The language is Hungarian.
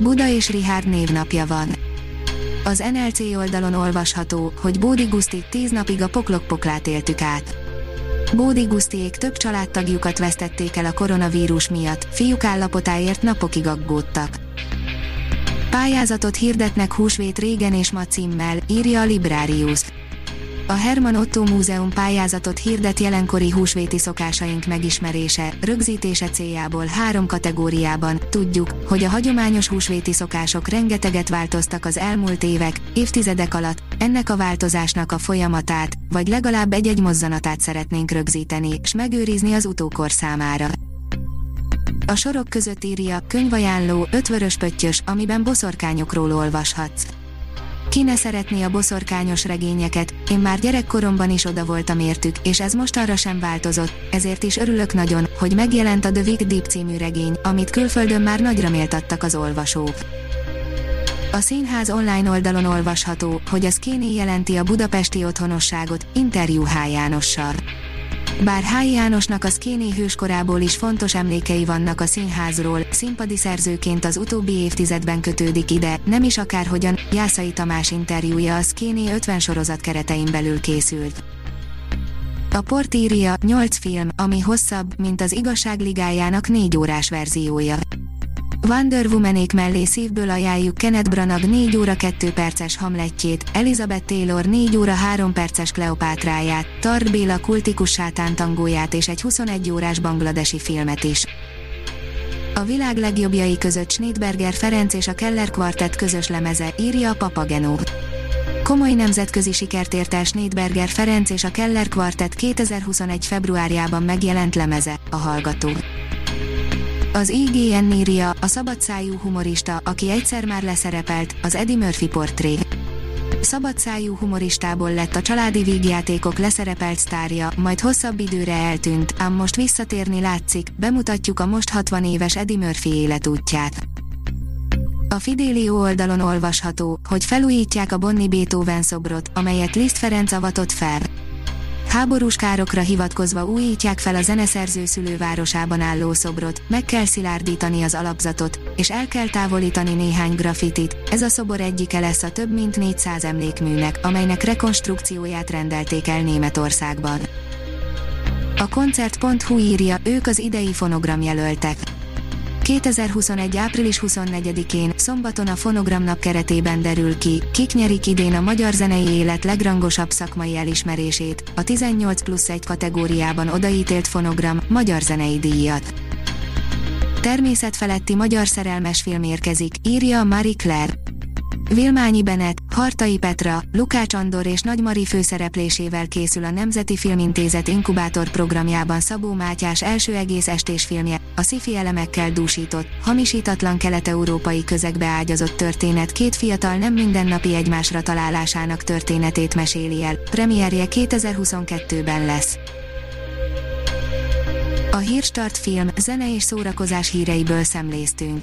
Buda és Rihárd névnapja van. Az NLC oldalon olvasható, hogy Bódi Guszti 10 napig a poklok-poklát éltük át. Bódi Gusztiék több családtagjukat vesztették el a koronavírus miatt, fiúk állapotáért napokig aggódtak. Pályázatot hirdetnek húsvét régen és ma címmel, írja a Librarius a Herman Otto Múzeum pályázatot hirdet jelenkori húsvéti szokásaink megismerése, rögzítése céljából három kategóriában. Tudjuk, hogy a hagyományos húsvéti szokások rengeteget változtak az elmúlt évek, évtizedek alatt, ennek a változásnak a folyamatát, vagy legalább egy-egy mozzanatát szeretnénk rögzíteni, s megőrizni az utókor számára. A sorok között írja, könyvajánló, ötvörös pöttyös, amiben boszorkányokról olvashatsz. Ki ne szeretné a boszorkányos regényeket, én már gyerekkoromban is oda voltam értük, és ez most arra sem változott, ezért is örülök nagyon, hogy megjelent a The Big Deep című regény, amit külföldön már nagyra méltattak az olvasók. A színház online oldalon olvasható, hogy a Skinny jelenti a budapesti otthonosságot, interjú H. Jánossal. Bár H. Jánosnak a Szkéné hőskorából is fontos emlékei vannak a színházról, színpadi szerzőként az utóbbi évtizedben kötődik ide, nem is akárhogyan, Jászai Tamás interjúja a Szkéné 50 sorozat keretein belül készült. A port írja, 8 film, ami hosszabb, mint az igazságligájának 4 órás verziója. Wonder Womanék mellé szívből ajánljuk Kenneth Branagh 4 óra 2 perces Hamletjét, Elizabeth Taylor 4 óra 3 perces Kleopátráját, Tard Béla kultikus sátántangóját és egy 21 órás bangladesi filmet is. A világ legjobbjai között Schneidberger Ferenc és a Keller Quartet közös lemeze, írja a Papagenó. Komoly nemzetközi sikert ért el Schneidberger Ferenc és a Keller Quartet 2021. februárjában megjelent lemeze, a Hallgató. Az IGN írja, a szabadszájú humorista, aki egyszer már leszerepelt, az Eddie Murphy portré. Szabadszájú humoristából lett a családi vígjátékok leszerepelt sztárja, majd hosszabb időre eltűnt, ám most visszatérni látszik, bemutatjuk a most 60 éves Eddie Murphy életútját. A Fidelio oldalon olvasható, hogy felújítják a Bonni Beethoven szobrot, amelyet Liszt Ferenc avatott fel. Háborús károkra hivatkozva újítják fel a zeneszerző szülővárosában álló szobrot, meg kell szilárdítani az alapzatot, és el kell távolítani néhány grafitit. Ez a szobor egyike lesz a több mint 400 emlékműnek, amelynek rekonstrukcióját rendelték el Németországban. A koncert.hu írja, ők az idei fonogram jelöltek. 2021. április 24-én, szombaton a Fonogramnap keretében derül ki, kik nyerik idén a magyar zenei élet legrangosabb szakmai elismerését, a 18 plusz 1 kategóriában odaítélt Fonogram, magyar zenei díjat. Természetfeletti magyar szerelmes film érkezik, írja Marie Claire. Vilmányi Benet, Hartai Petra, Lukács Andor és Nagy Mari főszereplésével készül a Nemzeti Filmintézet inkubátor programjában Szabó Mátyás első egész estés filmje, a sci elemekkel dúsított, hamisítatlan kelet-európai közegbe ágyazott történet két fiatal nem mindennapi egymásra találásának történetét meséli el, premierje 2022-ben lesz. A Hírstart film, zene és szórakozás híreiből szemléztünk.